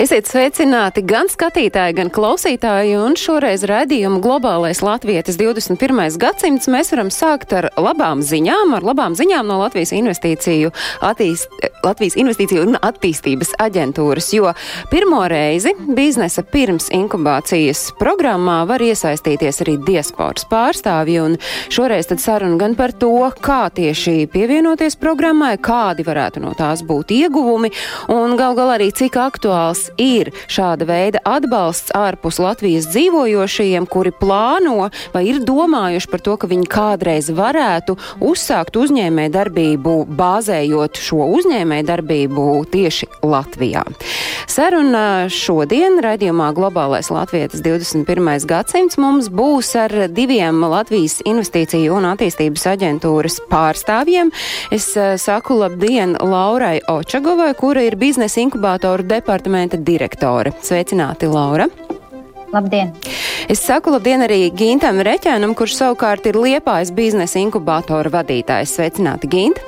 Esiet sveicināti gan skatītāji, gan klausītāji, un šoreiz raidījumu globālais latvietis 21. gadsimts mēs varam sākt ar labām ziņām, ar labām ziņām no Latvijas investīciju, attīst, Latvijas investīciju un attīstības aģentūras, jo pirmo reizi biznesa pirms inkubācijas programmā var iesaistīties arī diasporas pārstāvji, un šoreiz tad saruna gan par to, kā tieši pievienoties programmai, kādi varētu no tās būt ieguvumi, un gal galā arī cik aktuāls ir šāda veida atbalsts ārpus Latvijas dzīvojošajiem, kuri plāno vai ir domājuši par to, ka viņi kādreiz varētu uzsākt uzņēmē darbību, bāzējot šo uzņēmē darbību tieši Latvijā. Saruna šodien raidījumā Globālais Latvijas 21. gadsimts mums būs ar diviem Latvijas investīciju un attīstības aģentūras pārstāvjiem. Es eh, saku labdien Laurai Očagovai, kura ir biznesa inkubātoru departamenta direktore. Sveicināti, Laura! Labdien! Es saku labdien arī Gintam Reķēnam, kurš savukārt ir Liepājas biznesa inkubātora vadītājs. Sveicināti, Gint!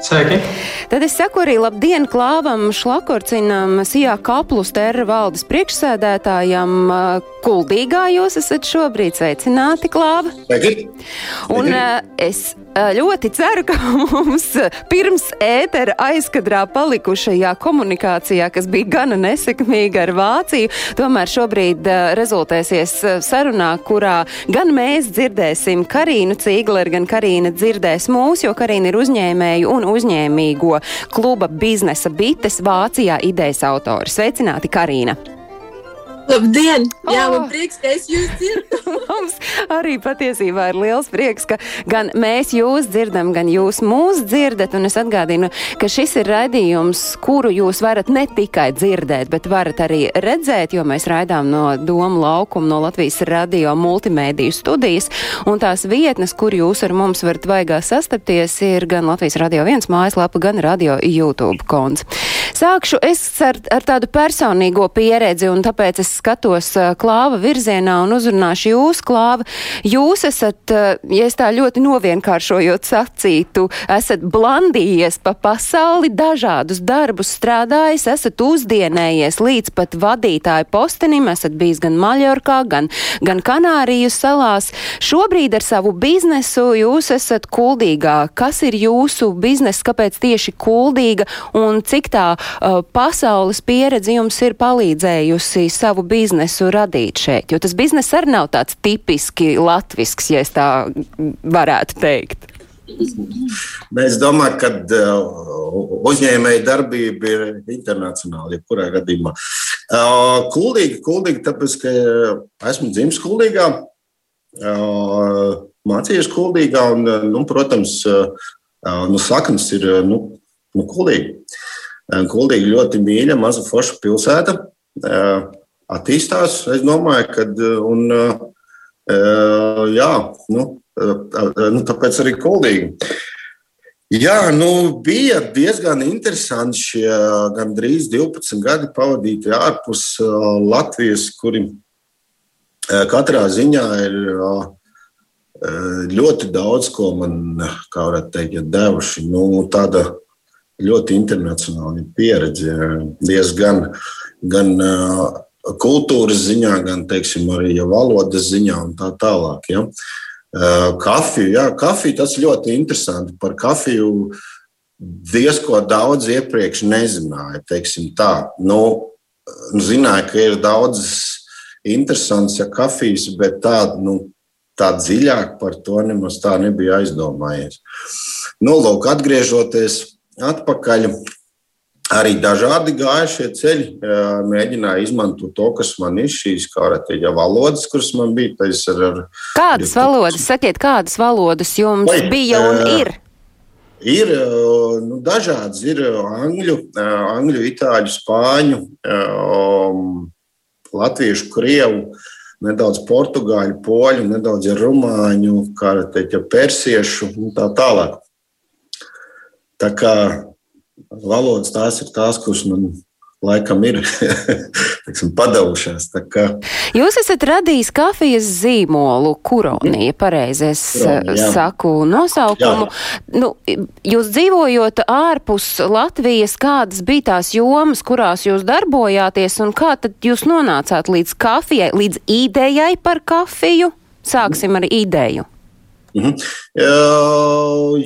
Sveiki! Tad es saku arī labdien Klāvam Šlakorcinam, Sijā Kaplus terra valdes priekšsēdētājam. Kuldīgā jūs esat šobrīd sveicināti, Klāva. Sveiki! Un uh, es uh, ļoti ceru, ka mums pirms ētera aizkadrā palikušajā komunikācijā, kas bija gana nesekmīga ar Vāciju, tomēr šobrīd uh, rezultēsies sarunā, kurā gan mēs dzirdēsim Karīnu Cīgleri, gan Karīna dzirdēs mūs, jo Karīna ir uzņēmēju un uzņēmīgo kluba biznesa bites Vācijā idejas autori. Sveicināti, Karīna! Labdien! Jā, Oh! man prieks, ka es jūs dzirdu. Mums arī patiesībā ir liels prieks, ka gan mēs jūs dzirdam, gan jūs mūs dzirdat. Un es atgādinu, ka šis ir raidījums, kuru jūs varat ne tikai dzirdēt, bet varat arī redzēt, jo mēs raidām no Doma laukuma, no Latvijas radio multimēdiju studijas. Un tās vietnes, kur jūs ar mums varat vaigā sastapties, ir gan Latvijas radio viens mājaslapa, gan radio YouTube konts. Sākšu es ar, ar tādu personīgo pieredzi, un tāpēc es skatos uh, klāva virzienā un uzrunāšu jūs, klāva. Jūs esat, uh, ja es tā ļoti novienkāršojot sacītu, esat blandījies pa pasauli, dažādus darbus strādājis, esat uzdienējies līdz pat vadītāju postenim, esat bijis gan Maļorkā, gan, gan Kanāriju salās. Šobrīd ar savu biznesu jūs esat kuldīgā. Kas ir jūsu biznesa, kāpēc tieši kuldīga un cik tā pasaules pieredze jums ir palīdzējusi savu biznesu radīt šeit? Jo tas bizness arī nav tāds tipiski latvisks, ja es tā varētu teikt. Es domāju, ka uh, uzņēmēja darbība ir internacionāla, jebkurā gadījumā. Uh, kuldīgi, kuldīgi, tāpēc, ka esmu dzimis kuldīgā, uh, mācījies kuldīgā, un, uh, nu, protams, uh, uh, nu, saknes ir uh, nu, nu, kuldīgi. Uh, Kuldīgi ļoti mīļa, maza forša pilsēta. Uh, Attīstās, es domāju, ka. Un, uh, uh, jā, nu, nu, tāpēc arī kuldīgi. Jā, nu, bija diezgan interesanti šie gandrīz 12 gadi pavadīti ārpus Latvijas, kuri katrā ziņā ir ļoti daudz ko man, kā varētu teikt, devuši. Nu, tāda ļoti internacionāla pieredze, diezgan gan uh, kultūras ziņā, gan, teiksim, arī valodas ziņā un tā tālāk. Ja. Uh, kafiju, jā, kafiju tas ļoti interesanti. Par kafiju diezko daudz iepriekš nezināju. Teiksim tā, nu, zināju, ka ir daudz interesants ja, kafijas, bet tā, nu, tā dziļāk par to nemaz tā nebija aizdomājies. Nu, lūk, atgriežoties atpakaļ, arī dažādi gāja šie ceļi. Mēģināju izmantot to, kas man ir šīs kārtīgi valodas, kuras man bija. Ar, ar, kādas valodas, sakiet, kādas valodas jums Vai, bija un ir? Ir nu, dažādas, ir angļu, angļu, itāļu, spāņu, um, latviešu, krievu, nedaudz portugāļu, poļu, nedaudz rumāņu, kā teikt, persiešu un tā tālāk. Tā kā valodas tās ir tās, kuras man laikam ir tiksim, padavušās. Jūs esat radījis kafijas zīmolu, kuronija, pareizi es Kuronija, saku nosaukumu. Jā. Nu, jūs dzīvojot ārpus Latvijas, kādas bija tās jomas, kurās jūs darbojāties, un kā tad jūs nonācāt līdz kafijai, līdz idejai par kafiju? Sāksim ar ideju. Mhm.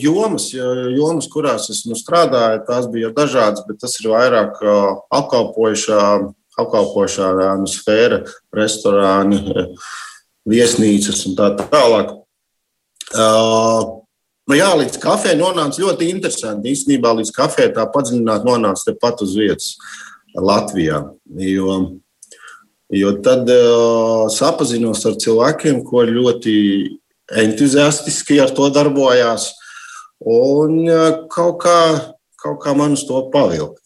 Jomas, jomas, kurās es nu, strādāju, tās bija dažādas, bet tas ir vairāk apkalpojušā, apkalpojušā nu, sfēra, restorāni, viesnīcas un tā tālāk. Nu, jā, līdz kafejai nonāca ļoti interesanti. Īstenībā līdz kafejai tā padziļināti nonāca tepat uz vietas Latvijā. Jo, jo tad uh, sapazinos ar cilvēkiem, ko ļoti entuziastiski ar to darbojās. Un kaut kā, kaut kā man uz to pavilka.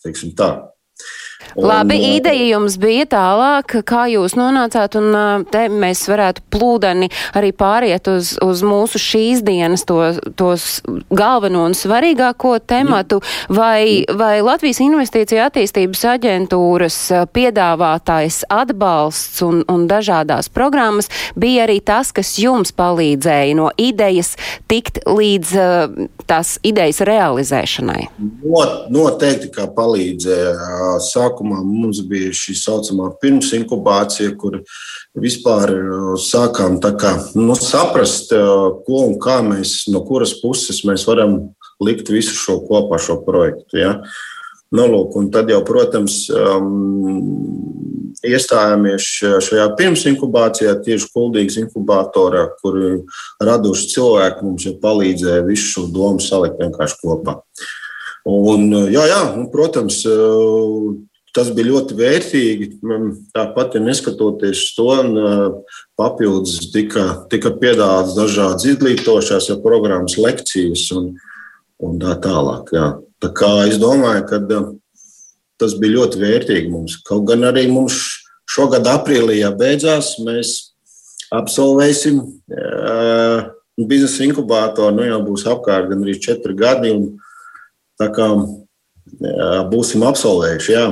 Un, Labi, ideja jums bija tālāk, kā jūs nonācāt, un te mēs varētu plūdeni arī pāriet uz, uz mūsu šīs dienas to, tos galveno un svarīgāko tematu, vai, vai Latvijas investīcija attīstības aģentūras piedāvātais atbalsts un, un dažādās programmas bija arī tas, kas jums palīdzēja no idejas tikt līdz tās idejas realizēšanai? Not, noteikti, kā palīdzēja sākumā sākumā mums bija šī saucamā pirmsinkubācija, kur vispār uh, sākām kā, nu, saprast, uh, ko un kā mēs, no kuras puses mēs varam likt visu šo kopā, šo projektu. Ja? Nu, lūk, tad jau, protams, um, iestājāmies šajā pirmsinkubācijā, tieši Kuldīgas inkubatorā, kur raduši cilvēki mums jau palīdzēja visu šo domu salikt vienkārši kopā. Un, jā, jā, un, protams, Tas bija ļoti vērtīgi. Tāpat, ja neskatoties to, papildus tika, tika piedāvāts dažādas izglītošās ja programmas, lekcijas un, un tā tālāk. Jā. Tā kā es domāju, ka tas bija ļoti vērtīgi mums. Kaut gan arī mums šogad aprīlī beidzās, mēs absolvēsim biznesa inkubātoru. Nu, jau būs apkārt gan arī četri gadi. Un, tā kā jā, būsim absolvējuši. Jā.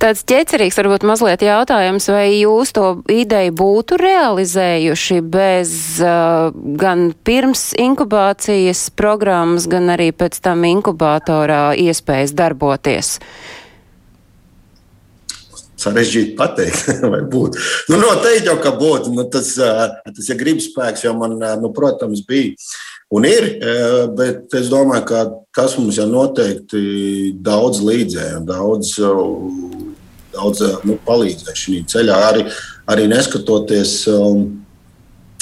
Tāds ķecerīgs varbūt mazliet jautājums, vai jūs to ideju būtu realizējuši bez uh, gan pirms inkubācijas programmas, gan arī pēc tam inkubatorā iespējas darboties? sarežģīti pateikt, vai būtu. Nu, noteikti jau, ka būtu. Nu, tas, uh, tas ir ja gribas spēks, jo man, uh, nu, protams, bija un ir. Uh, bet es domāju, ka tas mums jau noteikti daudz līdzēja, daudz daudz eh, nu, palīdzēja šajā ceļā. Arī, arī neskatoties um,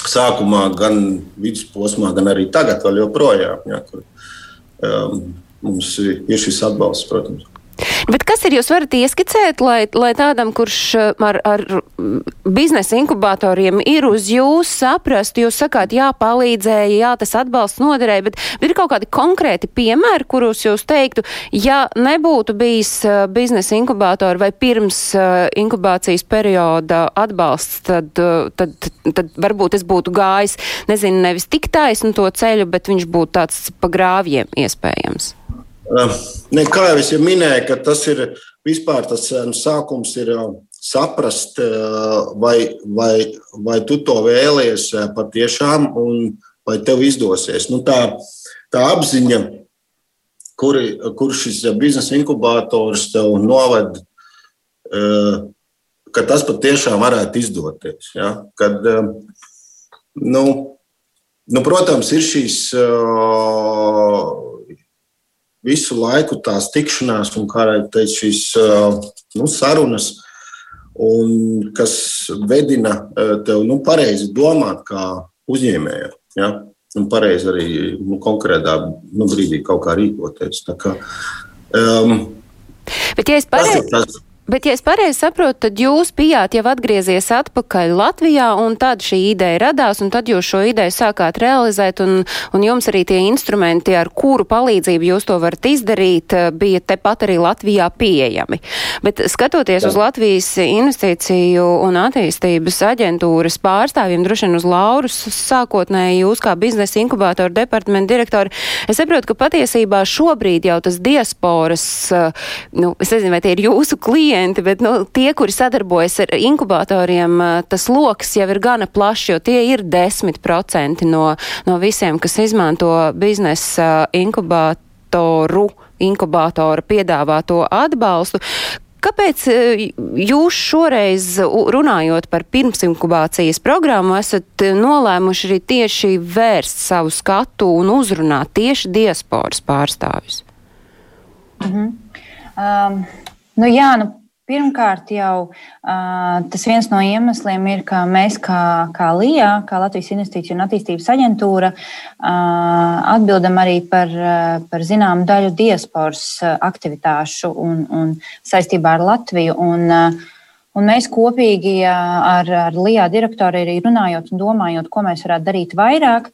sākumā, gan vidusposmā, gan arī tagad, vēl joprojām, ja, kur um, mums ir šis atbalsts, protams. Bet kas ir, jūs varat ieskicēt, lai, lai tādam, kurš eh, ar, ar biznesa inkubatoriem ir uz jūs saprast, jūs sakāt, jā, palīdzēja, jā, tas atbalsts noderēja, bet, bet ir kaut kādi konkrēti piemēri, kurus jūs teiktu, ja nebūtu bijis uh, biznesa inkubatori vai pirms uh, inkubācijas perioda atbalsts, tad, tad, tad varbūt es būtu gājis, nezinu, nevis tik taisnu to ceļu, bet viņš būtu tāds pa grāvjiem iespējams. Ne, kā jau es jau minēju, tas ir vispār tas nu, sākums ir saprast, vai, vai, vai tu to vēlies patiešām, un vai tev izdosies. Nu, tā, tā apziņa, kur, kur šis biznesa inkubators tev noved, ka tas patiešām varētu izdoties. Ja? Kad, nu, nu, protams, ir šīs visu laiku tās tikšanās un, kā jau teicu, šīs nu, sarunas, un, kas vedina tev nu, pareizi domāt kā uzņēmējam. Ja? Un pareizi arī nu, konkrētā nu, brīdī kaut kā rīkoties. Tā kā, um, Bet, ja es pareizi. Bet, ja es pareizi saprotu, tad jūs bijāt jau atgriezies atpakaļ Latvijā, un tad šī ideja radās, un tad jūs šo ideju sākāt realizēt, un, un jums arī tie instrumenti, ar kuru palīdzību jūs to varat izdarīt, eh, bija tepat arī Latvijā pieejami. Bet skatoties Jā. uz Latvijas investīciju un attīstības aģentūras pārstāvjiem, droši vien uz Laurus, sākotnēji jūs kā biznesa inkubātora departamenta direktori, es saprotu, ka patiesībā šobrīd jau tas diasporas, eh, nu, es nezinu, vai tie ir jūsu klienti, klienti, bet nu, tie, kuri sadarbojas ar inkubatoriem, tas lokus jau ir gana plašs, jo tie ir 10% no, no visiem, kas izmanto biznesa inkubatoru, inkubatora piedāvāto atbalstu. Kāpēc jūs šoreiz, runājot par pirmsinkubācijas programmu, esat nolēmuši arī tieši vērst savu skatu un uzrunāt tieši diasporas pārstāvis? Mm -hmm. um, nu jā, nu, Pirmkārt, jau uh, tas viens no iemesliem ir, ka mēs, kā, kā LIA, kā Latvijas Investīciju un attīstības aģentūra, uh, atbildam arī par, uh, par zināmu daļu diasporas aktivitāšu un, un saistībā ar Latviju. Un, uh, Un mēs kopīgi ar, ar LIBE direktoru arī runājot un domājot, ko mēs varētu darīt vairāk,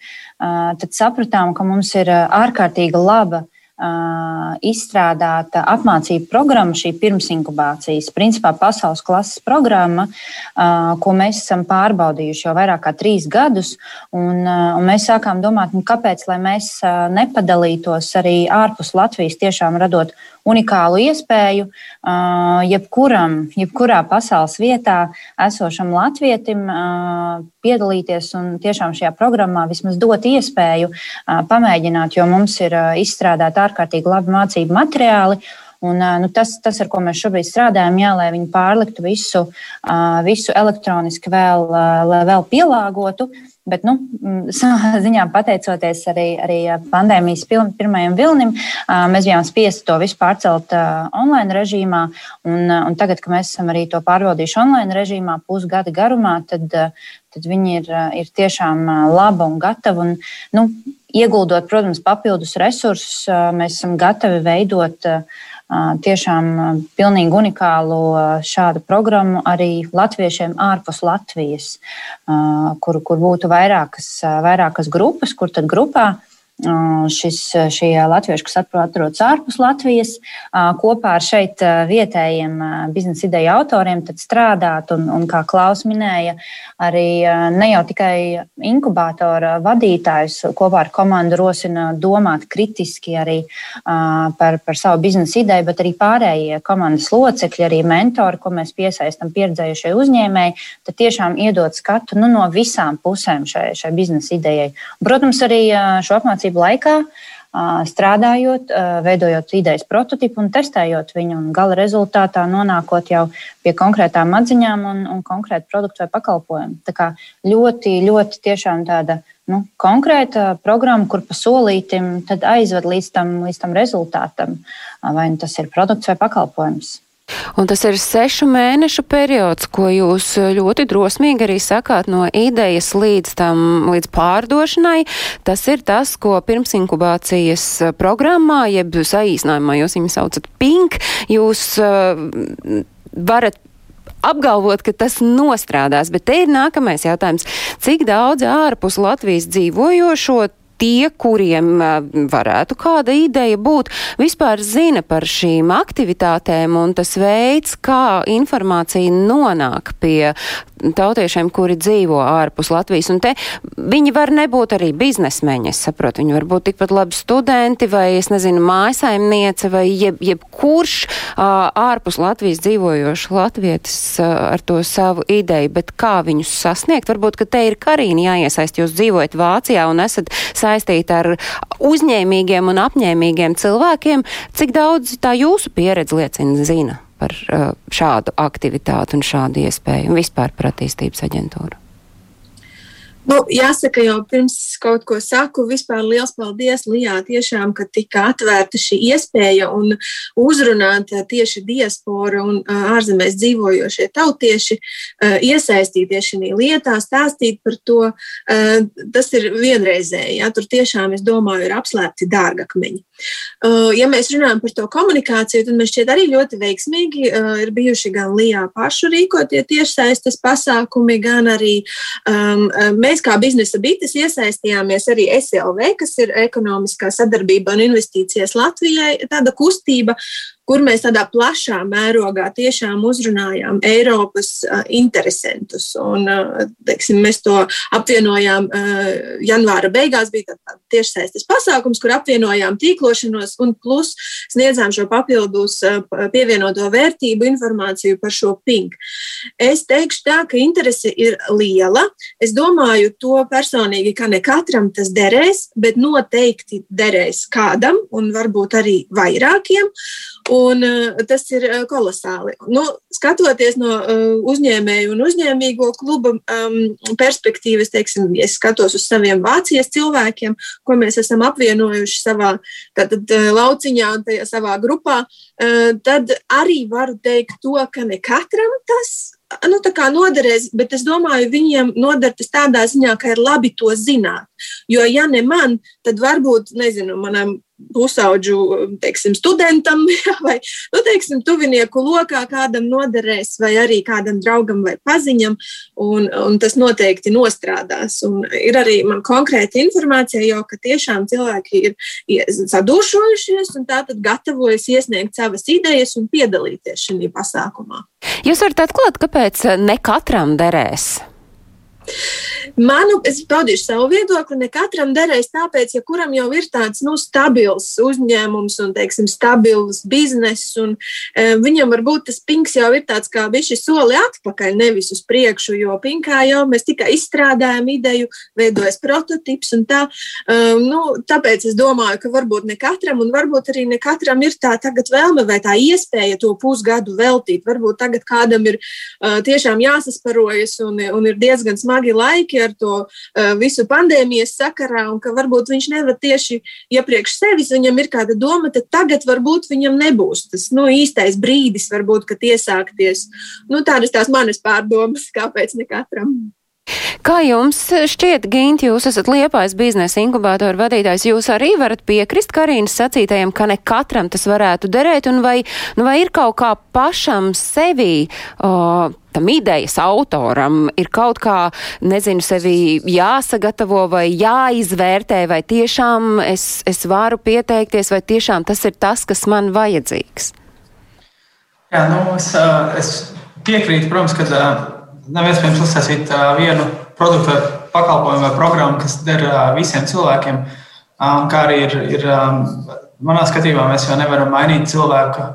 tad sapratām, ka mums ir ārkārtīgi laba izstrādāta apmācību programma, šī pirmsinkubācijas, principā pasaules klases programma, ko mēs esam pārbaudījuši jau vairāk kā trīs gadus. Un, un mēs sākām domāt, nu, kāpēc mēs nepadalītos arī ārpus Latvijas, tiešām radot unikālu iespēju jebkuram, jebkurā pasaules vietā esošam latvietim piedalīties un tiešām šajā programmā vismaz dot iespēju pamēģināt, jo mums ir izstrādāti ārkārtīgi labi mācību materiāli. Un, nu, tas, tas, ar ko mēs šobrīd strādājam, jā, lai viņi pārliktu visu, visu elektroniski, vēl, vēl pielāgotu. Bet, nu, savā ziņā pateicoties arī, arī pandēmijas pirmajam vilnim, mēs bijām spiesti to visu pārcelt online režīmā. Un, un tagad, kad mēs esam arī to pārbaudījuši online režīmā pusgada garumā, tad, tad viņi ir, ir tiešām laba un gatava. Un, nu, ieguldot, protams, papildus resursus, mēs esam gatavi veidot tiešām pilnīgi unikālu šādu programmu arī latviešiem ārpus Latvijas, kur, kur būtu vairākas, vairākas grupas, kur tad grupā šis, šie latvieši, kas atrodas ārpus Latvijas, kopā ar šeit vietējiem biznesa ideju autoriem strādāt. Un, un kā Klaus minēja, arī ne jau tikai inkubātora vadītājs kopā ar komandu rosina domāt kritiski arī par, par savu biznesa ideju, bet arī pārējie komandas locekļi, arī mentori, ko mēs piesaistam pieredzējušai uzņēmēji, tad tiešām iedot skatu nu, no visām pusēm šai, šai biznesa idejai. Protams, arī šo apmācību mācību laikā, strādājot, veidojot idejas prototipu un testējot viņu, un gala rezultātā nonākot jau pie konkrētām atziņām un, un konkrētu produktu vai pakalpojumu. Tā kā ļoti, ļoti tiešām tāda nu, konkrēta programma, kur pa solītim aizved līdz tam, līdz tam rezultātam, vai nu tas ir produkts vai pakalpojums. Un tas ir sešu mēnešu periods, ko jūs ļoti drosmīgi arī sakāt no idejas līdz tam, līdz pārdošanai. Tas ir tas, ko pirms inkubācijas programmā, jeb saīsinājumā jūs viņu saucat PINK, jūs uh, varat apgalvot, ka tas nostrādās, bet te ir nākamais jautājums. Cik daudz ārpus Latvijas dzīvojošo tie, kuriem varētu kāda ideja būt, vispār zina par šīm aktivitātēm un tas veids, kā informācija nonāk pie tautiešiem, kuri dzīvo ārpus Latvijas. Un te viņi var nebūt arī biznesmeņi, es saprotu, viņi var būt tikpat labi studenti vai, es nezinu, mājasaimniece vai jeb, jebkurš ārpus Latvijas dzīvojošs latvietis ar to savu ideju, bet kā viņus sasniegt? Varbūt, ka te ir Karīna jāiesaist, jūs dzīvojat Vācijā un esat saistīti ar uzņēmīgiem un apņēmīgiem cilvēkiem. Cik daudz tā jūsu pieredze liecina zina? Par uh, šādu aktivitāti un šādu iespēju un vispār par attīstības aģentūru? Nu, jāsaka, jau pirms kaut ko saku, vispār liels paldies Lijā tiešām, ka tika atvērta šī iespēja un uzrunāt tieši diaspora un ārzemēs dzīvojošie tautieši, iesaistīties šī lietā, stāstīt par to. Tas ir vienreizēji, ja tur tiešām, es domāju, ir apslēpti dārgakmeņi. Ja mēs runājam par to komunikāciju, tad man šķiet arī ļoti veiksmīgi ir bijuši gan Lijā pašu rīkotie tiešsaistes pasākumi, gan arī um, mēs kā biznesa bites iesaistījāmies arī SLV, kas ir ekonomiskā sadarbība un investīcijas Latvijai, tāda kustība, kur mēs tādā plašā mērogā tiešām uzrunājām Eiropas interesantus. Mēs to apvienojām janvāra beigās, bija tāds tiešsaistes pasākums, kur apvienojām tīklošanos un plus sniedzām šo papildus pievienoto vērtību informāciju par šo ping. Es teikšu tā, ka interese ir liela. Es domāju to personīgi, ka ne katram tas derēs, bet noteikti derēs kādam un varbūt arī vairākiem. Un uh, tas ir uh, kolosāli. Nu, skatoties no uh, uzņēmēju un uzņēmīgo kluba um, perspektīvas, teiksim, ja skatos uz saviem Vācijas cilvēkiem, ko mēs esam apvienojuši savā tātad, lauciņā un tajā savā grupā, tad arī varu teikt to, ka ne katram tas nu, noderēs, bet es domāju, viņiem noder tas tādā ziņā, ka ir labi to zināt. Jo, ja ne man, tad varbūt, nezinu, manam pusauģu teiksim, studentam vai nu, teiksim, tuvinieku lokā kādam noderēs, vai arī kādam draugam vai paziņam, un, un tas noteikti nostrādās. Un ir arī man konkrēta informācija, jau ka tiešām cilvēki ir sadūšojušies un tātad gatavojas iesniegt savas idejas un piedalīties šajā pasākumā. Jūs varat atklāt, kāpēc ne katram derēs? Manu, es paudīšu savu viedokli. Ne katram derēs tāpēc, ja kuram jau ir tāds nu, stabils uzņēmums un, teiksim, stabils bizness, un e, viņam varbūt tas pinks jau ir tāds kā bišķi soli atpakaļ, nevis uz priekšu, jo pinkā jau mēs tikai izstrādājam ideju, veidojas prototips un tā. E, nu, tāpēc es domāju, ka varbūt ne katram, un varbūt arī ne katram ir tā tagad vēlme vai tā iespēja to pusgadu veltīt. Varbūt tagad kādam ir e, tiešām jāsasparojas un, un ir diezgan smagi smagi laiki ar to uh, visu pandēmijas sakarā, un ka varbūt viņš nevar tieši iepriekš sevis, viņam ir kāda doma, tad tagad varbūt viņam nebūs tas nu, īstais brīdis, varbūt, kad iesākties. Nu, tādas tās manas pārdomas, kāpēc ne katram. Kā jums šķiet, Ginti, jūs esat liepais biznesa inkubātora vadītājs, jūs arī varat piekrist Karīnas sacītajam, ka ne katram tas varētu derēt, un vai, nu, vai ir kaut kā pašam sevi, o, tam idejas autoram, ir kaut kā, nezinu, sevi jāsagatavo vai jāizvērtē, vai tiešām es, es varu pieteikties, vai tiešām tas ir tas, kas man vajadzīgs? Jā, nu, es, es piekrītu, protams, ka nav iespējams uztaisīt vienu produktu vai pakalpojumu vai programmu, kas der visiem cilvēkiem. Kā arī ir, ir manā skatījumā, mēs jau nevaram mainīt cilvēku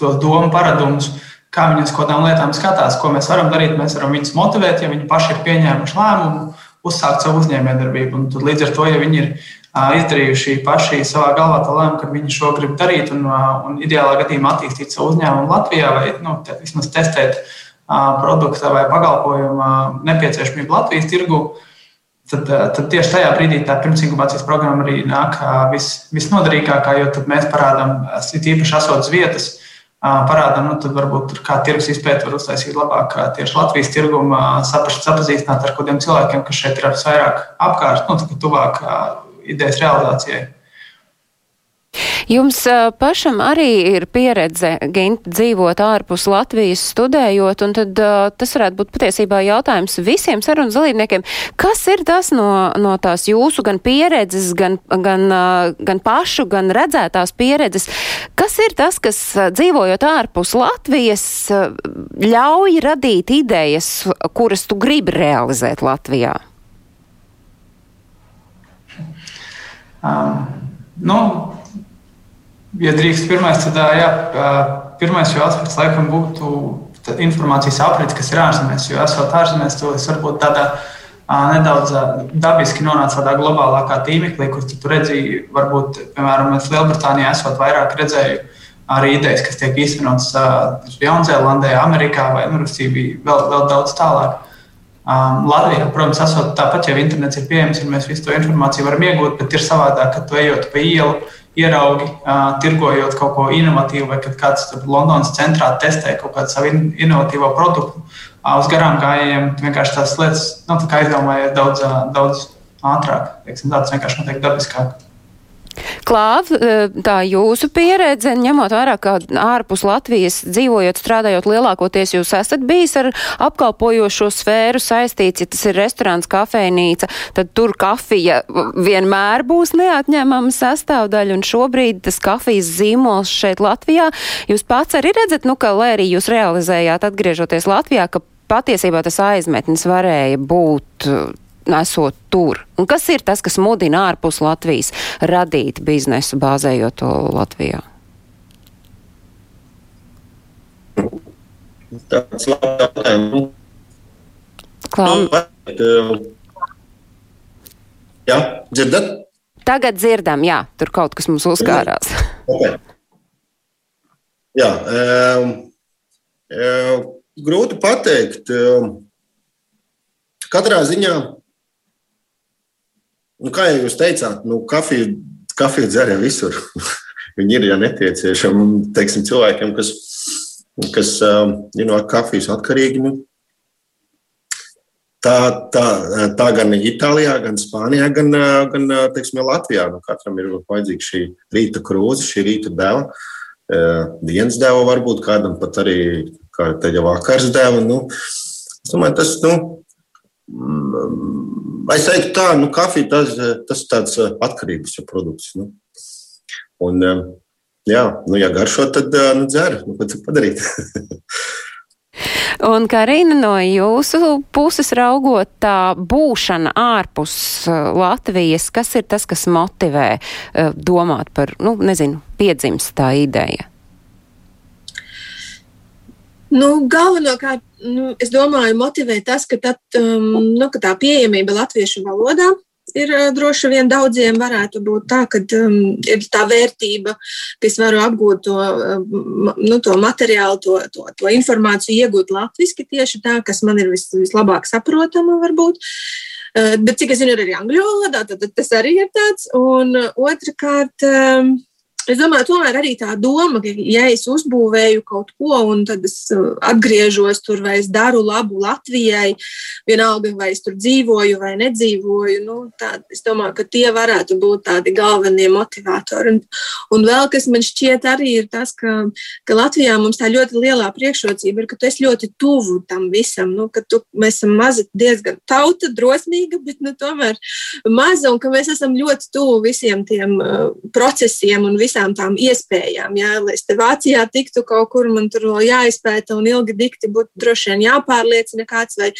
to domu paradumus, kā viņi uz kādām lietām skatās, ko mēs varam darīt. Mēs varam viņus motivēt, ja viņi paši ir pieņēmuši lēmumu, uzsākt savu uzņēmējdarbību. Līdz ar to, ja viņi ir izdarījuši paši savā galvā to lēmumu, ka viņi šo grib darīt un, un ideālā gadījumā attīstīt savu uzņēmumu Latvijā vai nu, vismaz testēt produkta vai pakalpojuma nepieciešamību Latvijas tirgu, tad, tad tieši tajā brīdī tā pirmsinkubācijas programma arī nāk vis, visnoderīgākā, jo tad mēs parādām, īpaši esotas vietas, parādām, nu, tad varbūt kā tirgus izpēta var uztaisīt labāk tieši Latvijas tirgumu, saprast, sapazīstināt ar kādiem cilvēkiem, kas šeit ir vairāk apkārt, nu, tuvāk idejas realizācijai. Jums pašam arī ir pieredze Gint, dzīvot ārpus Latvijas, studējot, un tad tas varētu būt patiesībā jautājums visiem sarunas dalībniekiem. Kas ir tas no, no tās jūsu gan pieredzes, gan, gan, gan pašu, gan redzētās pieredzes? Kas ir tas, kas dzīvojot ārpus Latvijas ļauj radīt idejas, kuras tu gribi realizēt Latvijā? Um, nu, Ja drīkst, pirmais, tad, jā, pirmais jau aspekts laikam būtu informācijas aprits, kas ir ārzemēs. Jo esot ārzemēs, to es varbūt tādā nedaudz dabiski nonācu tādā globālākā tīmeklī, kur tu redzēji, varbūt, piemēram, Lielbritānijā esot vairāk redzēju arī idejas, kas tiek īstenotas Jaunzēlandē, Amerikā vai nu, vēl, vēl daudz tālāk. Um, Latvijā, protams, esot tāpat, ja internets ir pieejams, un mēs visu to informāciju varam iegūt, bet ir savādāk, ka tu ejot pa ielu, ieraugi, uh, tirgojot kaut ko inovatīvu, vai kad kāds Londonas centrā testē kaut kādu savu inovatīvo produktu. Uh, uz garām gājējiem vienkārši tās lietas nu, tā aizdomājies daudz, uh, daudz ātrāk. Teiksim, tāds vienkārši notiek dabiskāk. Klāv, eh, tā jūsu pieredze, ņemot vērā, ka ārpus Latvijas dzīvojot, strādājot lielākoties, jūs esat bijis ar apkalpojošo sfēru saistīts, ja tas ir restorāns, kafejnīca, tad tur kafija vienmēr būs neatņemama sastāvdaļa, un šobrīd tas kafijas zīmols šeit Latvijā, jūs pats arī redzat, nu, ka, lai arī jūs realizējāt atgriežoties Latvijā, ka patiesībā tas aizmetnis varēja būt esot tur? Un kas ir tas, kas mudina ārpus Latvijas radīt biznesu, bāzējot to Latvijā? Tāds jautājums. Klām. Jā, dzirdat? Tagad dzirdam, jā, tur kaut kas mums uzkārās. Okay. Jā, um, um, grūti pateikt. Um, katrā ziņā Nu, kā jau jūs teicāt, nu, kafiju, kafiju dzer jau visur. Viņi ir ja nepieciešami. Teiksim, cilvēkiem, kas, kas um, ir no kafijas atkarīgi, nu, tā, tā, tā gan Itālijā, gan Spānijā, gan, gan teiksim, Latvijā. Nu, katram ir vajadzīga šī rīta krūze, šī rīta deva. Dienas deva varbūt kādam pat arī kā jau vakars deva. Nu, es domāju, tas, nu, Es teiktu, tā, nu, kafija tas, tas tāds uh, atkarības produkts. Nu. Un, um, jā, nu, ja garšo, tad uh, nu, dzer. Nu, ko padarīt? Un, Karina, no jūsu puses raugot, tā būšana ārpus Latvijas, kas ir tas, kas motivē domāt par, nu, nezinu, piedzimst tā ideja? Nu, galvenokārt, nu, es domāju, motivē tas, ka, tad, um, nu, ka tā pieejamība latviešu valodā ir uh, droši vien daudziem varētu būt tā, ka um, ir tā vērtība, ka es varu apgūt to, um, nu, to materiālu, to, to, to informāciju, iegūt latviešu tieši tā, kas man ir vis, vislabāk saprotama, varbūt. Uh, bet cik es zinu, ir arī angļu valodā, tad, tas arī ir tāds. Un uh, otrkārt, um, Es domāju, tomēr arī tā doma, ka, ja es uzbūvēju kaut ko, un tad es uh, atgriežos tur, vai es daru labu Latvijai, vienalga, vai es tur dzīvoju vai nedzīvoju, nu, tā, es domāju, ka tie varētu būt tādi galvenie motivatori. Un, un vēl kas man šķiet arī ir tas, ka, ka Latvijā mums tā ļoti lielā priekšrocība ir, ka tu esi ļoti tuvu tam visam, nu, ka tu, mēs esam maza, diezgan tauta, drosmīga, bet nu, tomēr maza, un ka mēs esam ļoti tuvu visiem tiem uh, procesiem un visiem visām tām iespējām. Jā, lai es te Vācijā tiktu kaut kur, man tur vēl jāizpēta un ilgi dikti būtu droši vien jāpārliecina kāds, vai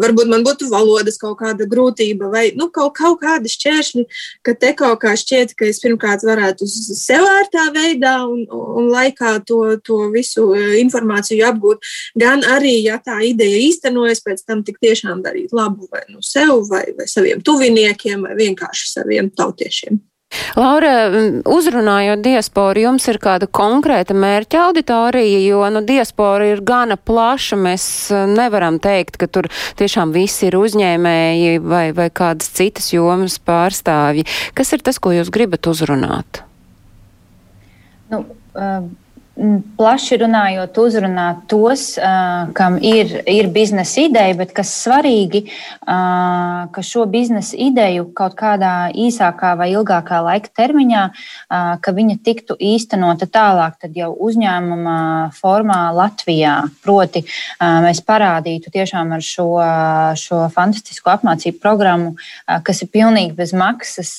varbūt man būtu valodas kaut kāda grūtība, vai nu, kaut, kaut kādi šķēršļi, ka te kaut kā šķiet, ka es pirmkārt varētu sev ērtā veidā un, un laikā to, to visu e, informāciju apgūt, gan arī, ja tā ideja īstenojas, pēc tam tik tiešām darīt labu vai nu sev, vai, vai saviem tuviniekiem, vai vienkārši saviem tautiešiem. Laura, uzrunājot diasporu, jums ir kāda konkrēta mērķa auditorija, jo nu, diaspora ir gana plaša. Mēs e, nevaram teikt, ka tur tiešām visi ir uzņēmēji vai, vai kādas citas jomas pārstāvji. Kas ir tas, ko jūs gribat uzrunāt? Nu, uh plaši runājot, uzrunāt tos, kam ir, ir biznesa ideja, bet kas svarīgi, ka šo biznesa ideju kaut kādā īsākā vai ilgākā laika termiņā, ka viņa tiktu īstenota tālāk, tad jau uzņēmuma formā Latvijā. Proti, mēs parādītu tiešām ar šo, šo fantastisko apmācību programmu, kas ir pilnīgi bez maksas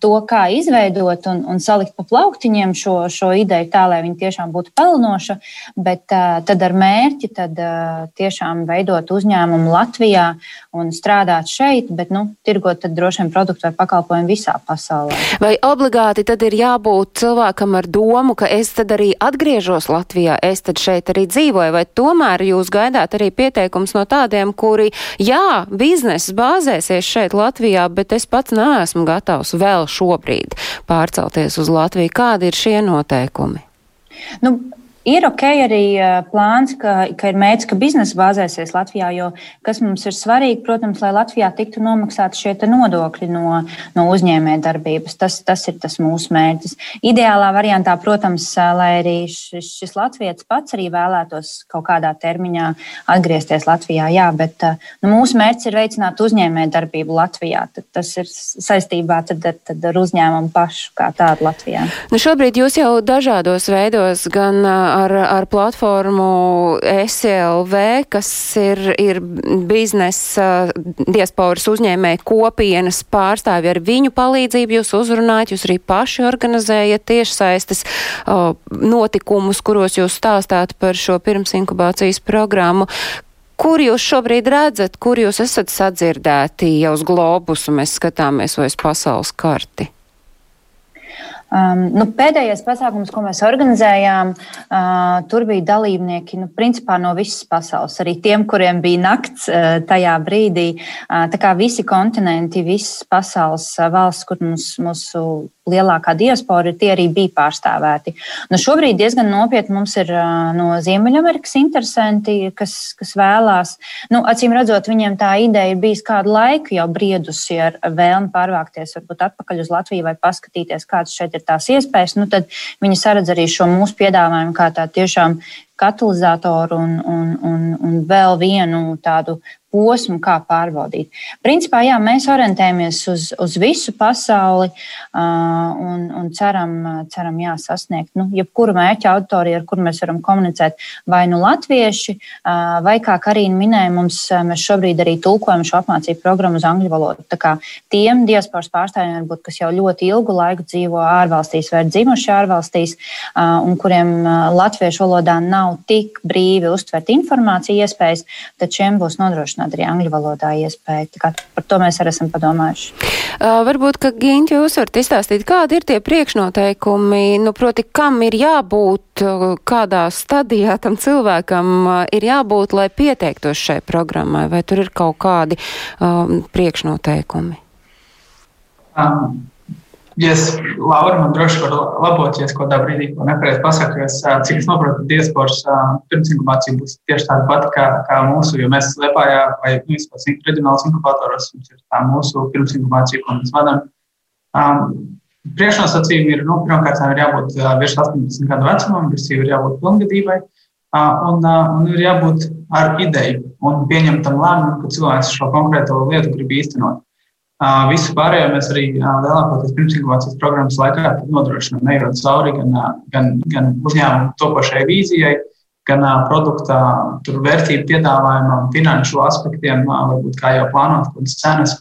to, kā izveidot un, un salikt pa plauktiņiem šo, šo ideju tā, lai viņa tiešām būtu pelnoša, bet uh, tad ar mērķi tad, uh, tiešām veidot uzņēmumu Latvijā un strādāt šeit, bet nu, tirgot tad droši vien produktu vai pakalpojumu visā pasaulē. Vai obligāti tad ir jābūt cilvēkam ar domu, ka es tad arī atgriežos Latvijā, es tad šeit arī dzīvoju, vai tomēr jūs gaidāt arī pieteikums no tādiem, kuri, jā, biznesa bāzēsies šeit Latvijā, bet es pats neesmu gatavs vēl šobrīd pārcelties uz Latviju? Kādi ir šie noteikumi? Nu, Ir ok arī plāns, ka, ka ir mērķis, ka biznesa bāzēsies Latvijā, jo kas mums ir svarīgi, protams, lai Latvijā tiktu nomaksāti šie nodokļi no, no uzņēmējdarbības. Tas, tas ir tas mūsu mērķis. Ideālā variantā, protams, lai arī šis, šis latviečs pats arī vēlētos kaut kādā termiņā atgriezties Latvijā, jā, bet nu, mūsu mērķis ir veicināt uzņēmējdarbību Latvijā. Tad tas ir saistībā tad, tad ar uzņēmumu pašu kā tādu Latvijā. Nu, šobrīd jūs jau dažādos veidos, gan ar, ar platformu SLV, kas ir, ir biznesa diasporas uzņēmēja kopienas pārstāvi, ar viņu palīdzību jūs uzrunājat, jūs arī paši organizējat tiešsaistes notikumus, kuros jūs stāstāt par šo pirmsinkubācijas programmu. Kur jūs šobrīd redzat, kur jūs esat sadzirdēti jau uz globusu, mēs skatāmies vai uz pasaules karti? Um, nu, pēdējais pasākums, ko mēs organizējām, uh, tur bija dalībnieki nu, no visas pasaules. Arī tiem, kuriem bija nakts uh, tajā brīdī. Uh, tā kā visi kontinenti, visas pasaules uh, valsts, kur mums, mūsu lielākā diaspora, tie arī bija pārstāvēti. Nu, šobrīd diezgan nopietni mums ir no Ziemeļamerikas interesanti, kas, kas vēlās. Nu, acīm redzot, viņiem tā ideja ir bijusi kādu laiku jau briedusi ar vēlmi pārvākties varbūt atpakaļ uz Latviju vai paskatīties, kādas šeit ir tās iespējas. Nu, tad viņi saredz arī šo mūsu piedāvājumu kā tādu tiešām katalizatoru un, un, un, un vēl vienu tādu posmu, kā pārbaudīt. Principā, jā, mēs orientējamies uz, uz visu pasauli uh, un, un ceram, ceram jā, sasniegt nu, jebkuru mērķa auditoriju, ar kuru mēs varam komunicēt. Vai nu latvieši, uh, vai kā Karina minēja, mums, mēs šobrīd arī tulkojam šo apmācību programmu uz angļu valodu. Tā kā tiem diasporas pārstāvjiem, varbūt, kas jau ļoti ilgu laiku dzīvo ārvalstīs vai ir dzimuši ārvalstīs, uh, un kuriem latviešu valodā nav tik brīvi uztvert informāciju iespējas, tad šiem būs nodrošināts nodrošināt arī angļu valodā iespēju. Par to mēs arī esam padomājuši. Uh, varbūt, ka Ginti, jūs varat izstāstīt, kādi ir tie priekšnoteikumi, nu, proti, kam ir jābūt, kādā stadijā tam cilvēkam ir jābūt, lai pieteiktos šai programmai, vai tur ir kaut kādi um, priekšnoteikumi? Um ja es, Laura, man droši var labot, ja es kādā brīdī ko nepareizi pasaku, es, cik es saprotu, diasporas pirmsinkubācija būs tieši tāda pati kā, kā mūsu, jo mēs Liepājā vai nu, vispār reģionāls inkubatoros, mums ir tā mūsu pirmsinkubācija, ko mēs vadām. Um, Priekšnosacījumi ir, nu, pirmkārt, ir jābūt uh, virs 18 gadu vecumam, virsībai ir jābūt pilngadībai, uh, un, uh, un ir jābūt ar ideju un pieņemtam lēmumu, ka cilvēks šo konkrēto lietu grib īstenot. Visu pārējo mēs arī lielākoties pirmsinkubācijas programmas laikā nodrošinām, ejot cauri gan, gan, gan uzņēmumu topošai vīzijai, gan produkta vērtību piedāvājumam, finanšu aspektiem, varbūt kā jau plānot, kādas cenas.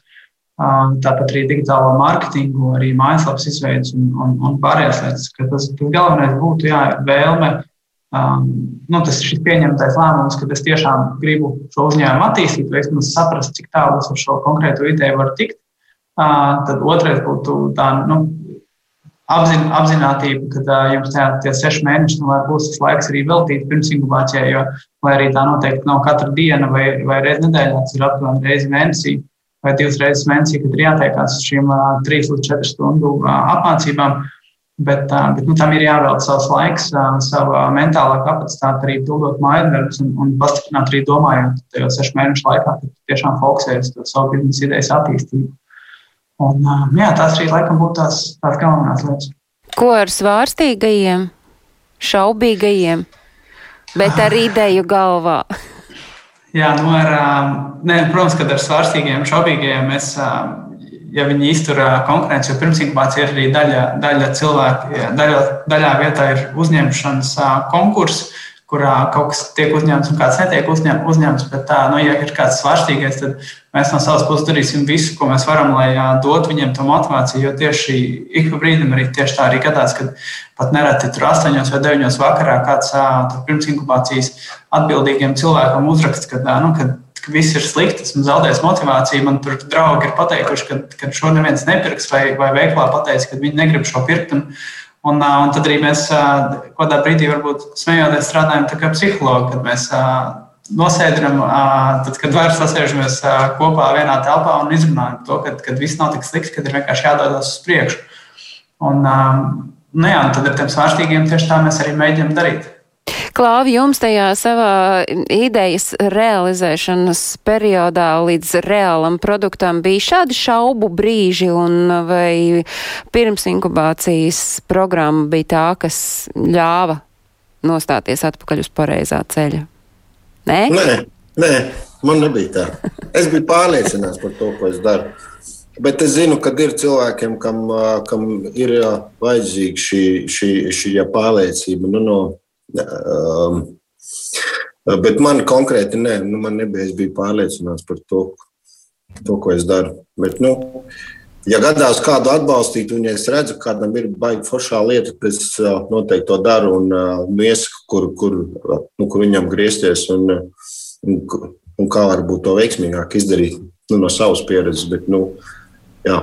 Tāpat arī digitālo mārketingu, arī mājaslapas izveidas un, un, un pārējās lietas. Tas, tas galvenais būtu jā, vēlme Um, nu, tas ir šis pieņemtais lēmums, ka es tiešām gribu šo uzņēmumu attīstīt, vai vismaz saprast, cik tālu es ar šo konkrēto ideju varu tikt. Tad otrais būtu tā nu, apzin, apzinātība, ka tā, jums tā, tie seši mēneši nu, būs tas laiks arī veltīt pirms inkubācijai, jo, arī tā noteikti nav katra diena vai, vai reizi nedēļā, tas ir aptuveni reizi mēnesī vai divas reizes mēnesī, kad ir jātiekās uz šīm uh, trīs līdz četru stundu uh, apmācībām. Bet, uh, bet nu, tam ir jāvēlta savs laiks, sava mentālā kapacitāte arī pildot mājasdarbus un, un pastiprināt arī domājot tajos sešu mēnešu laikā, kad tiešām fokusējas uz savu biznesa idejas attīstību. Un, jā, tās arī laikam būtu tās, tās galvenās lietas. Ko ar svārstīgajiem, šaubīgajiem, bet ar ideju galvā? Jā, nu ar, ne, protams, kad ar svārstīgiem, šaubīgajiem mēs, ja viņi iztur konkurenci, jo pirms inkubācija ir arī daļa, daļa cilvēku, daļa, daļā vietā ir uzņemšanas konkurss kurā kaut kas tiek uzņemts un kāds netiek uzņem, uzņemts. Bet, tā, nu, ja ir kāds svārstīgais, tad mēs no savas puses darīsim visu, ko mēs varam, lai dotu viņiem to motivāciju. Jo tieši ik pa brīdim arī tieši tā arī gadās, kad pat nereti tur 8 vai 9 vakarā kāds pirms inkubācijas atbildīgiem cilvēkiem uzraksts, ka, nu, kad, ka viss ir slikti, esmu zaudējis motivāciju. Man tur draugi ir pateikuši, ka, ka šo neviens nepirks, vai, vai veiklā pateicis, ka viņi negrib šo pirkt. Un, Un, un tad arī mēs kādā brīdī, varbūt smejoties, strādājam kā psihologi, kad mēs nosēdinām, tad, kad vairs sasēžamies kopā vienā telpā un izrunājam to, ka, ka viss nav tik slikts, ka ir vienkārši jādodas uz priekšu. Un, nu jā, un tad ar tiem svārstīgiem tieši tā mēs arī mēģinām darīt. Klāvi, jums tajā savā idejas realizēšanas periodā līdz reālam produktam bija šādi šaubu brīži, un vai pirms inkubācijas programma bija tā, kas ļāva nostāties atpakaļ uz pareizā ceļa? Nē? Nē, nē, man nebija tā. Es biju pārliecināts par to, ko es daru. Bet es zinu, ka ir cilvēkiem, kam, kam ir vajadzīga šī, šī, šī pārliecība. Nu, no, um, bet man konkrēti nē, nu, man nebija. Es biju pārliecināts par to, to ko es daru. Bet, nu, ja gadās kādu atbalstīt, un ja es redzu, ka kādam ir baigta foršā lieta, tad es noteikti to daru un nu, iesaku, kur, kur, nu, kur viņam griezties un, un, un kā varbūt to veiksmīgāk izdarīt nu, no savas pieredzes. Bet, nu, Jā.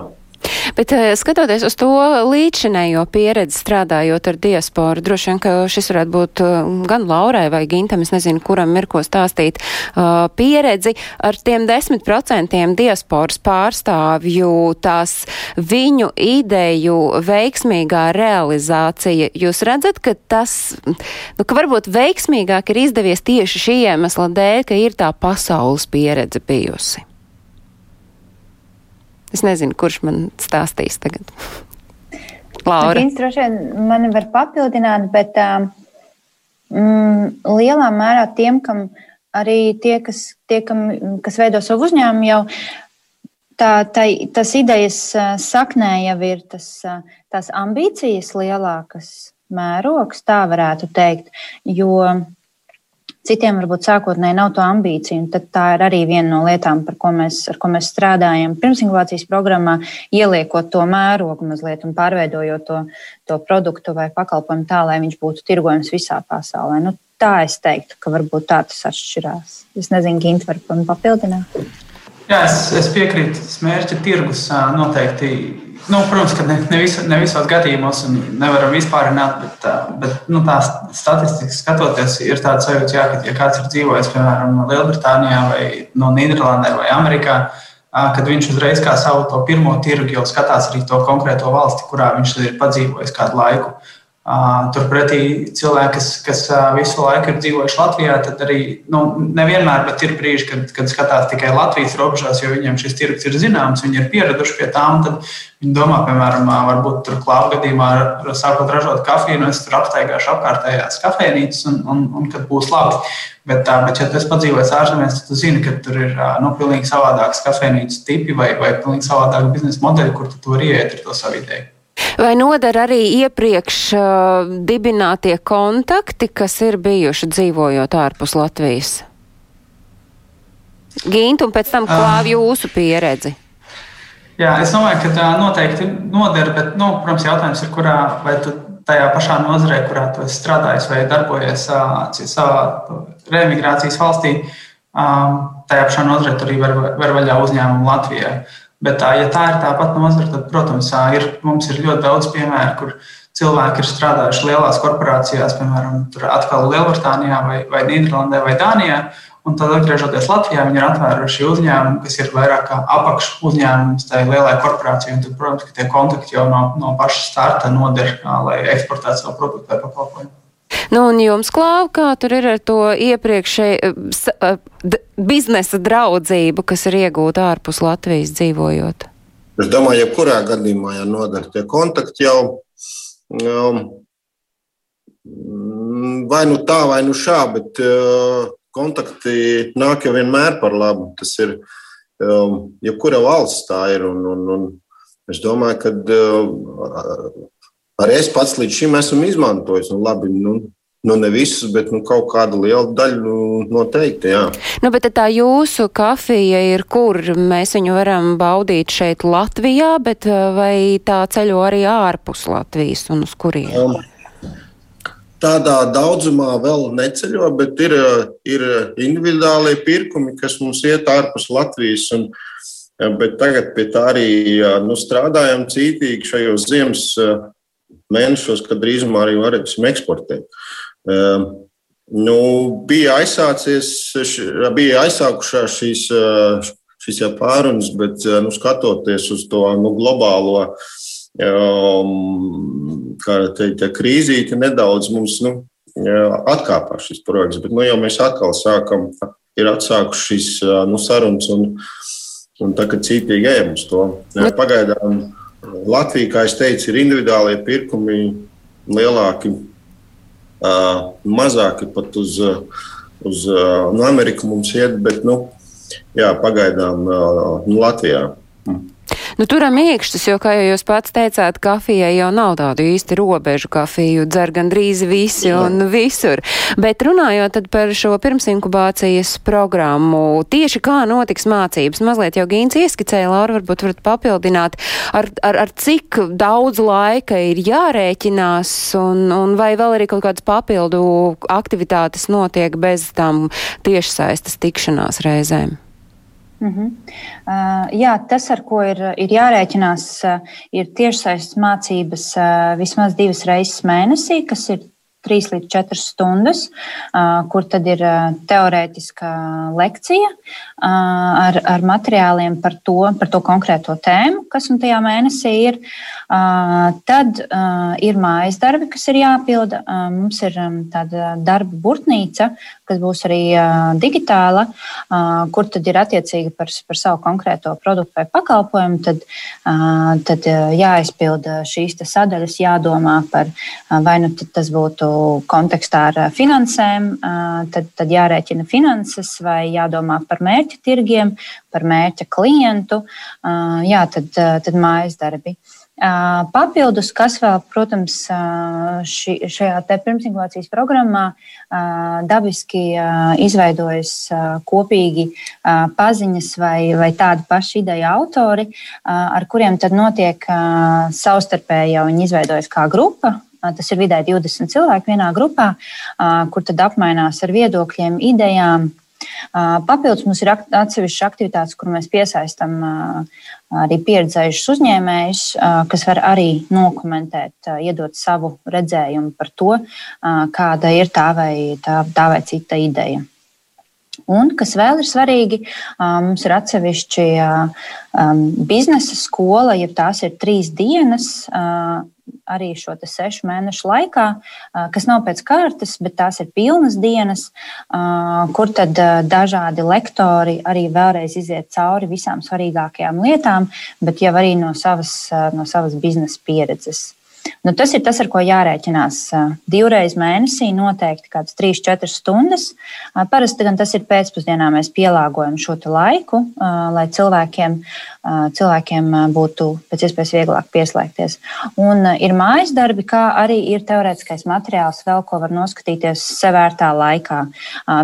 Bet eh, skatoties uz to līdzinējo pieredzi strādājot ar diasporu, droši vien, ka šis varētu būt eh, gan Laurai vai Gintam, es nezinu, kuram ir ko stāstīt, uh, pieredzi ar tiem desmit procentiem diasporas pārstāvju, tās viņu ideju veiksmīgā realizācija. Jūs redzat, ka tas, nu, ka varbūt veiksmīgāk ir izdevies tieši šī iemesla dēļ, ka ir tā pasaules pieredze bijusi. Es nezinu, kurš man stāstīs tagad. Laura. Viņš droši vien mani var papildināt, bet mm, lielā mērā tiem, kam arī tie, kas, tie, kam, kas veido savu uzņēmumu, jau tā, tā, tas idejas saknē jau ir tas, tās ambīcijas lielākas mērogs, tā varētu teikt. Jo Citiem varbūt sākotnēji nav to ambīciju, un tā ir arī viena no lietām, ko mēs, ko mēs strādājam pirms inkubācijas programmā, ieliekot to mērogu mazliet un pārveidojot to, to produktu vai pakalpojumu tā, lai viņš būtu tirgojams visā pasaulē. Nu, tā es teiktu, ka varbūt tā tas atšķirās. Es nezinu, Gint, varbūt papildināt. Jā, es, es piekrītu, ka mērķa tirgus noteikti Nu, protams, ka ne, ne, visu, ne visos gadījumos nevaram vispārināt, bet, bet nu, tā statistika skatoties, ir tāds sajūta, jā, ka, ja kāds ir dzīvojis, piemēram, Lielbritānijā vai no Nīderlandē vai Amerikā, kad viņš uzreiz kā savu to pirmo tirgu jau skatās arī to konkrēto valsti, kurā viņš ir padzīvojis kādu laiku. Turpretī cilvēki, kas, kas visu laiku ir dzīvojuši Latvijā, tad arī nu, nevienmēr, bet ir brīži, kad, kad skatās tikai Latvijas robežās, jo viņiem šis tirgus ir zināms, viņi ir pieraduši pie tām. Tad viņi domā, piemēram, varbūt tur klāva gadījumā, sākot ražot kafiju, nu es tur apsteigāšu apkārtējās kafejnīcas un, un, un kad būs labi. Bet, bet ja tu esi padzīvojis ārzemēs, tad tu zini, ka tur ir nu, pilnīgi savādākas kafejnīcas tipi vai, vai pilnīgi savādāka biznesa modeļa, kur tu vari iet ar to savu ideju. Vai nodara arī iepriekš uh, dibinātie kontakti, kas ir bijuši dzīvojot ārpus Latvijas? Gint, un pēc tam klāv jūsu pieredzi. Jā, es domāju, ka tā noteikti nodara, bet, nu, protams, jautājums ir, kurā vai tu tajā pašā nozarē, kurā tu esi strādājis vai darbojies savā reemigrācijas valstī, tajā pašā nozarē tur arī var, var vaļā uzņēmumu Latvijai. Bet, tā, ja tā ir tāpat nozara, tad, protams, ir, mums ir ļoti daudz piemēru, kur cilvēki ir strādājuši lielās korporācijās, piemēram, Lielbritānijā, vai, vai Nīderlandē, vai Dānijā. Un tad, atgriežoties Latvijā, viņi ir atvēruši uzņēmumu, kas ir vairāk kā apakš uzņēmums tai lielai korporācijai. Tad, protams, ka tie kontakti jau no, no paša starta noder, lai eksportētu savu produktu vai pakalpojumu. Nu, un jums klāv, kā tur ir ar to iepriekšēju eh, eh, biznesa draudzību, kas ir iegūta ārpus Latvijas dzīvojot? Es domāju, jebkurā gadījumā, ja nodara tie kontakti jau um, vai nu tā, vai nu šā, bet uh, kontakti nāk jau vienmēr par labu. Tas ir um, jebkura valsts tā ir. Un, un, un es domāju, ka uh, Arī es pats līdz šim esmu izmantojis. Nu, labi, nu, Nu, ne visus, bet nu, kaut kādu lielu daļu nu, noteikti. Jā. Nu, bet tā jūsu kafija ir, kur mēs viņu varam baudīt šeit, Latvijā, bet uh, vai tā ceļo arī ārpus Latvijas un uz kuriem? Um, tādā daudzumā vēl neceļo, bet ir, ir individuālie pirkumi, kas mums iet ārpus Latvijas. Un, bet tagad pie tā arī nu, strādājam cītīgi šajos ziemas mēnešos, kad drīzumā arī varēsim eksportēt. Ehm, nu, bija bija aizsākušās šīs, šīs pārunas, bet nu, skatoties uz to nu, globālo um, teikt, krīzīti, nedaudz mums nu, atkāpās šis projekts. Bet nu, jau mēs atkal sākam, ir atsākuši šīs nu, sarunas un, un tagad cītīgi ejam uz to. Pagaidām Latvija, kā es teicu, ir individuālie pirkumi lielāki, mazāki pat uz, uz nu, Ameriku mums iet, bet nu, jā, pagaidām nu, Latvijā. Nu, turam iekšķis, jo, kā jau jūs pats teicāt, kafijai jau nav tādu īsti robežu. Kafiju dzer gandrīz visi un visur. Bet runājot par šo pirmsinkubācijas programmu, tieši kā notiks mācības, mazliet jau Gīns ieskicēja, Laura, varbūt varat papildināt, ar, ar, ar cik daudz laika ir jārēķinās un, un vai vēl arī kaut kādas papildu aktivitātes notiek bez tām tiešsaistes tikšanās reizēm. Uh -huh. uh, jā, tas, ar ko ir, ir jārēķinās, uh, ir tiešsaistes mācības uh, vismaz divas reizes mēnesī, kas ir 3 līdz 4 stundas, kur tad ir teorētiska lekcija ar, ar materiāliem par to, par to konkrēto tēmu, kas un tajā mēnesī ir. Tad ir mājas darbi, kas ir jāpilda. Mums ir tāda darba burtnīca, kas būs arī digitāla, kur tad ir attiecīgi par, par savu konkrēto produktu vai pakalpojumu. Tad, tad jāizpilda šīs sadaļas, jādomā par vai nu tas būtu kontekstā ar finansēm, tad, tad jārēķina finanses vai jādomā par mērķa tirgiem, par mērķa klientu, jā, tad, tad mājas darbi. Papildus, kas vēl, protams, ši, šajā pirmsinkubācijas programmā dabiski izveidojas kopīgi paziņas vai, vai tādi paši ideja autori, ar kuriem tad notiek savstarpēji jau viņi izveidojas kā grupa, Tas ir vidēji 20 cilvēki vienā grupā, kur tad apmainās ar viedokļiem, idejām, Papildus mums ir atsevišķas aktivitātes, kur mēs piesaistām arī pieredzējušus uzņēmējus, kas var arī nokomentēt, iedot savu redzējumu par to, kāda ir tā vai, tā, tā vai cita ideja. Un, kas vēl ir svarīgi, mums ir atsevišķi biznesa skola, ja tās ir trīs dienas arī šo sešu mēnešu laikā, kas nav pēc kārtas, bet tās ir pilnas dienas, kur tad dažādi lektori arī vēlreiz iziet cauri visām svarīgākajām lietām, bet jau arī no savas, no savas biznesa pieredzes. Nu, tas ir tas, ar ko jārēķinās. Divreiz mēnesī noteikti kādas 3-4 stundas. Parasti gan tas ir pēcpusdienā, mēs pielāgojam šo laiku, lai cilvēkiem, cilvēkiem būtu pēc iespējas vieglāk pieslēgties. Un ir mājas darbi, kā arī ir teorētiskais materiāls, vēl ko var noskatīties sevērtā laikā.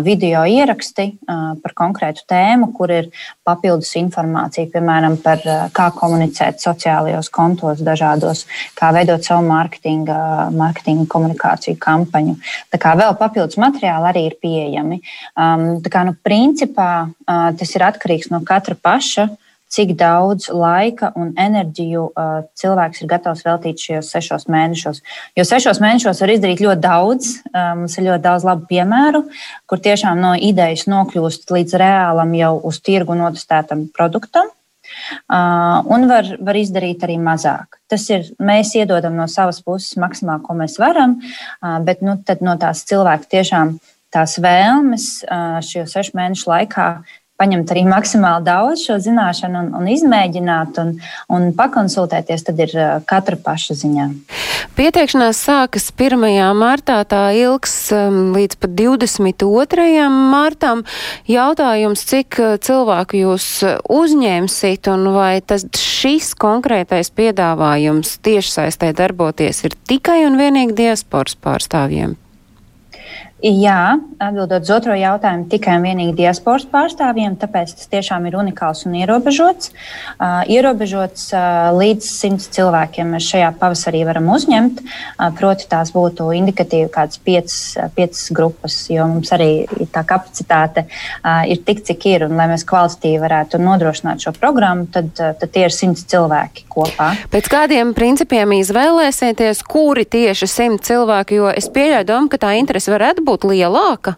Video ieraksti par konkrētu tēmu, kur ir papildus informācija, piemēram, par kā komunicēt sociālajos kontos dažādos, kā veidot savu mārketinga, mārketinga komunikāciju kampaņu. Tā kā vēl papildus materiāli arī ir pieejami. Um, tā kā, nu, principā uh, tas ir atkarīgs no katra paša cik daudz laika un enerģiju uh, cilvēks ir gatavs veltīt šajos sešos mēnešos. Jo sešos mēnešos var izdarīt ļoti daudz. Uh, mums ir ļoti daudz labu piemēru, kur tiešām no idejas nokļūst līdz reālam, jau uz tirgu notestētam produktam. Uh, un var, var izdarīt arī mazāk. Tas ir, mēs iedodam no savas puses maksimāli, ko mēs varam, uh, bet nu, no tās cilvēku tiešām tās vēlmes uh, šo sešu mēnešu laikā paņemt arī maksimāli daudz šo zināšanu un, un izmēģināt un, un pakonsultēties, tad ir katra paša ziņā. Pieteikšanās sākas 1. martā, tā ilgs līdz pat 22. martam. Jautājums, cik cilvēku jūs uzņemsit un vai tas šis konkrētais piedāvājums tiešsaistē darboties ir tikai un vienīgi diasporas pārstāvjiem? Jā, atbildot uz otro jautājumu, tikai un vienīgi diasporas pārstāvjiem, tāpēc tas tiešām ir unikāls un ierobežots. Uh, ierobežots uh, līdz simts cilvēkiem mēs šajā pavasarī varam uzņemt. Uh, proti, tās būtu indikatīvi kādas piecas, piecas grupas, jo mums arī tā kapacitāte uh, ir tik, cik ir. Un, lai mēs kvalitatīvi varētu nodrošināt šo programmu, tad, uh, tad tie ir simts cilvēki kopā. Pēc kādiem principiem izvēlēsieties, kuri tieši simt cilvēki, jo es pieļauju domu, ka tā interese varētu būt būt lielāka?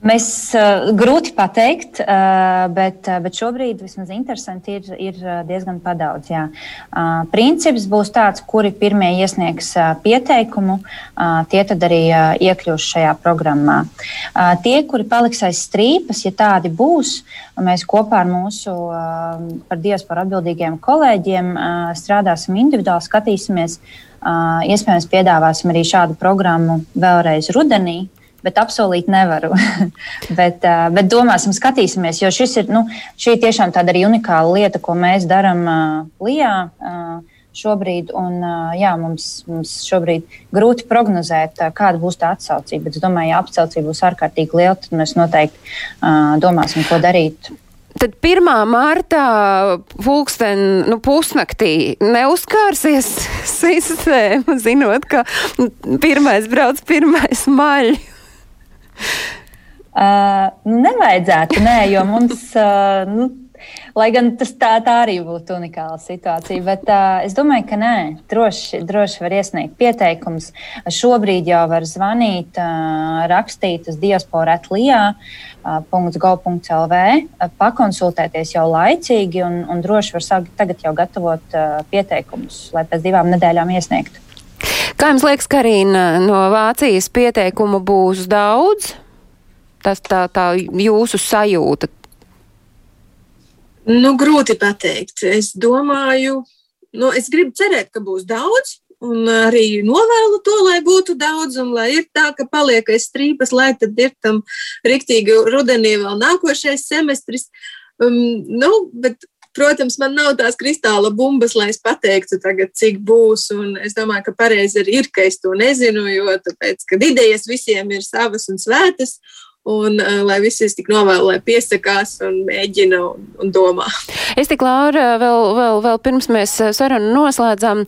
Mēs uh, grūti pateikt, uh, bet, uh, bet šobrīd vismaz interesanti ir, ir diezgan padaudz. Jā. Uh, princips būs tāds, kuri pirmie iesniegs uh, pieteikumu, uh, tie tad arī uh, iekļūs šajā programmā. Uh, tie, kuri paliks aiz strīpas, ja tādi būs, mēs kopā ar mūsu uh, par diasporu atbildīgiem kolēģiem uh, strādāsim individuāli, skatīsimies. Uh, iespējams, piedāvāsim arī šādu programmu vēlreiz rudenī bet apsolīt nevaru. bet, uh, bet domāsim, skatīsimies, jo ir, nu, šī tiešām tāda arī unikāla lieta, ko mēs darām uh, Lijā. Uh, Šobrīd, un, uh, jā, mums, mums šobrīd grūti prognozēt, uh, kāda būs tā atsaucība. Bet es domāju, ja atsaucība būs ārkārtīgi liela, tad mēs noteikti uh, domāsim, ko darīt. Tad 1. martā pulksten, nu, pusnaktī neuzkārsies sistēma, zinot, ka pirmais brauc pirmais maļs. Uh, nu, nevajadzētu, nē, jo mums, uh, nu, lai gan tas tā, tā arī būtu unikāla situācija, bet uh, es domāju, ka nē, droši, droši var iesniegt pieteikums. Šobrīd jau var zvanīt, uh, rakstīt uz diasporatlijā. .gov.lv, pakonsultēties jau laicīgi un, un droši var sākt tagad jau gatavot uh, pieteikumus, lai pēc divām nedēļām iesniegtu. Kā jums liekas, Karina, no Vācijas pieteikumu būs daudz? Tas tā, tā jūsu sajūta. Nu, grūti pateikt. Es domāju, nu, es gribu cerēt, ka būs daudz, un arī novēlu to, lai būtu daudz, un lai ir tā, ka paliek aiz strīpas, lai tad ir tam riktīgi rudenī vēl nākošais semestris. Um, nu, bet Protams, man nav tās kristāla bumbas, lai es pateiktu, tagad, cik būs. Es domāju, ka pareizi ir, ka es to nezinu, jo tāpēc, idejas visiem ir savas un svētas. Un uh, lai visi tik novēlu, lai piesakās un mēģina un, un domā. Es tik, Laura, vēl, vēl, vēl pirms mēs sarunu noslēdzam,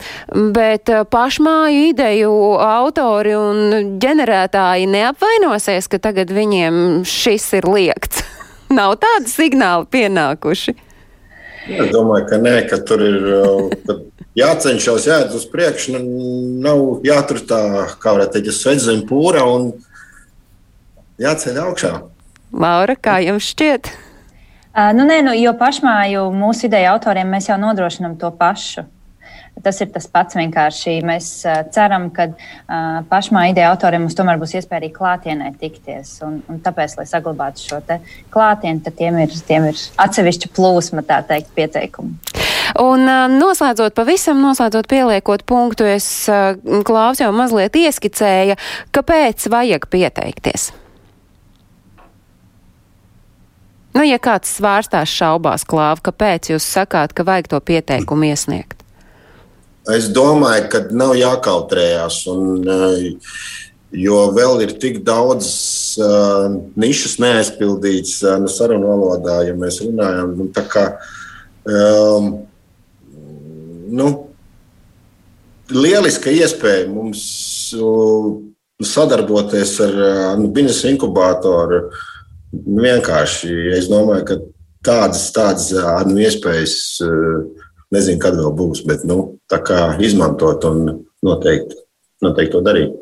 bet pašmāju ideju autori un ģenerētāji neapvainosies, ka tagad viņiem šis ir liekts. Nav tādi signāli pienākuši. Es domāju, ka nē, ka tur ir uh, jācenšas, jāiet uz priekšu. Nu, nav jātur tā, kā varētu teikt, sveic zem pūra un jāceļ augšā. Laura, kā jums šķiet? Uh, nu, nē, nu, jo pašmāju mūsu ideja autoriem mēs jau nodrošinām to pašu. Tas ir tas pats vienkārši. Mēs ceram, ka uh, pašmā ideja autoriem mums tomēr būs iespēja arī klātienē tikties. Un, un tāpēc, lai saglabātu šo klātieni, tad tiem ir, tiem ir atsevišķa plūsma, tā teikt, pieteikumu. Un noslēdzot pavisam, noslēdzot pieliekot punktu, es Klaus jau mazliet ieskicēja, kāpēc vajag pieteikties. Nu, ja kāds svārstās šaubās klāva, kāpēc jūs sakāt, ka vajag to pieteikumu iesniegt? Es domāju, ka nav jākautrējās. Un, eh, jo vēl ir tik daudz uh, nišas neaizpildītas uh, no sarunu valodā, ja mēs runājam. Nu, kā, um, nu, lieliska iespēja mums uh, sadarboties ar uh, biznesa inkubātoru. Vienkārši es domāju, ka tādas, tādas uh, nu, iespējas uh, Nezinu, kad vēl būs, bet nu, tā kā izmantot un noteikti, noteikti to darīt.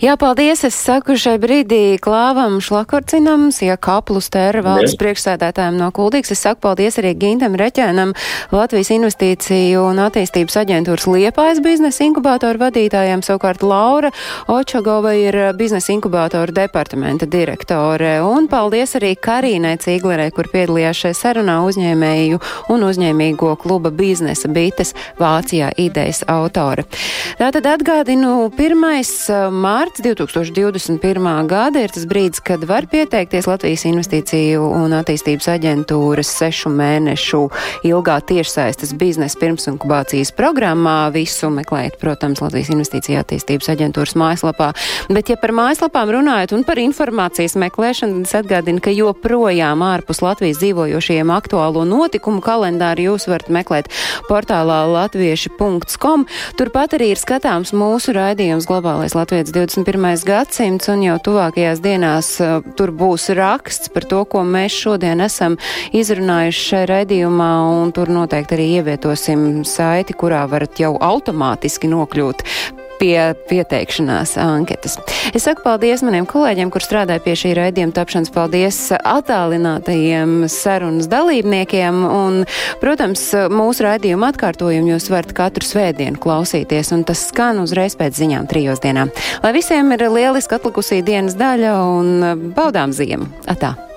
Jā, paldies. Es saku šai brīdī Klāvam Šlakorcinam, Siekaplus tēra valdes priekšsēdētājiem no Kuldīgas. Es saku paldies arī Gintam Reķēnam, Latvijas investīciju un attīstības aģentūras Liepājas biznesa inkubātoru vadītājiem. Savukārt Laura Očagova ir biznesa inkubātoru departamenta direktore. Un paldies arī Karīnai Cīglerē, kur piedalījās šajā sarunā uzņēmēju un uzņēmīgo kluba biznesa bites Vācijā idejas autore. Tātad atgādinu, pirmais mārts marts 2021. gada ir tas brīdis, kad var pieteikties Latvijas investīciju un attīstības aģentūras sešu mēnešu ilgā tiešsaistes biznesa pirmsinkubācijas programmā. Visu meklēt, protams, Latvijas investīcija attīstības aģentūras mājaslapā. Bet, ja par mājaslapām runājot un par informācijas meklēšanu, tad es atgādinu, ka joprojām ārpus Latvijas dzīvojošiem aktuālo notikumu kalendāru jūs varat meklēt portālā latvieši.com. Turpat arī ir skatāms mūsu raidījums Globālais Latvijas 20. 21. gadsimts, un jau tuvākajās dienās uh, tur būs raksts par to, ko mēs šodien esam izrunājuši šai raidījumā, un tur noteikti arī ievietosim saiti, kurā varat jau automātiski nokļūt pie pieteikšanās anketas. Es saku paldies maniem kolēģiem, kur strādāja pie šī raidījuma tapšanas. Paldies attālinātajiem sarunas dalībniekiem. Un, protams, mūsu raidījuma atkārtojumu jūs varat katru svētdienu klausīties, un tas skan uzreiz pēc ziņām trijos dienā. Lai visiem ir lieliski atlikusī dienas daļa un baudām ziemu! Atā!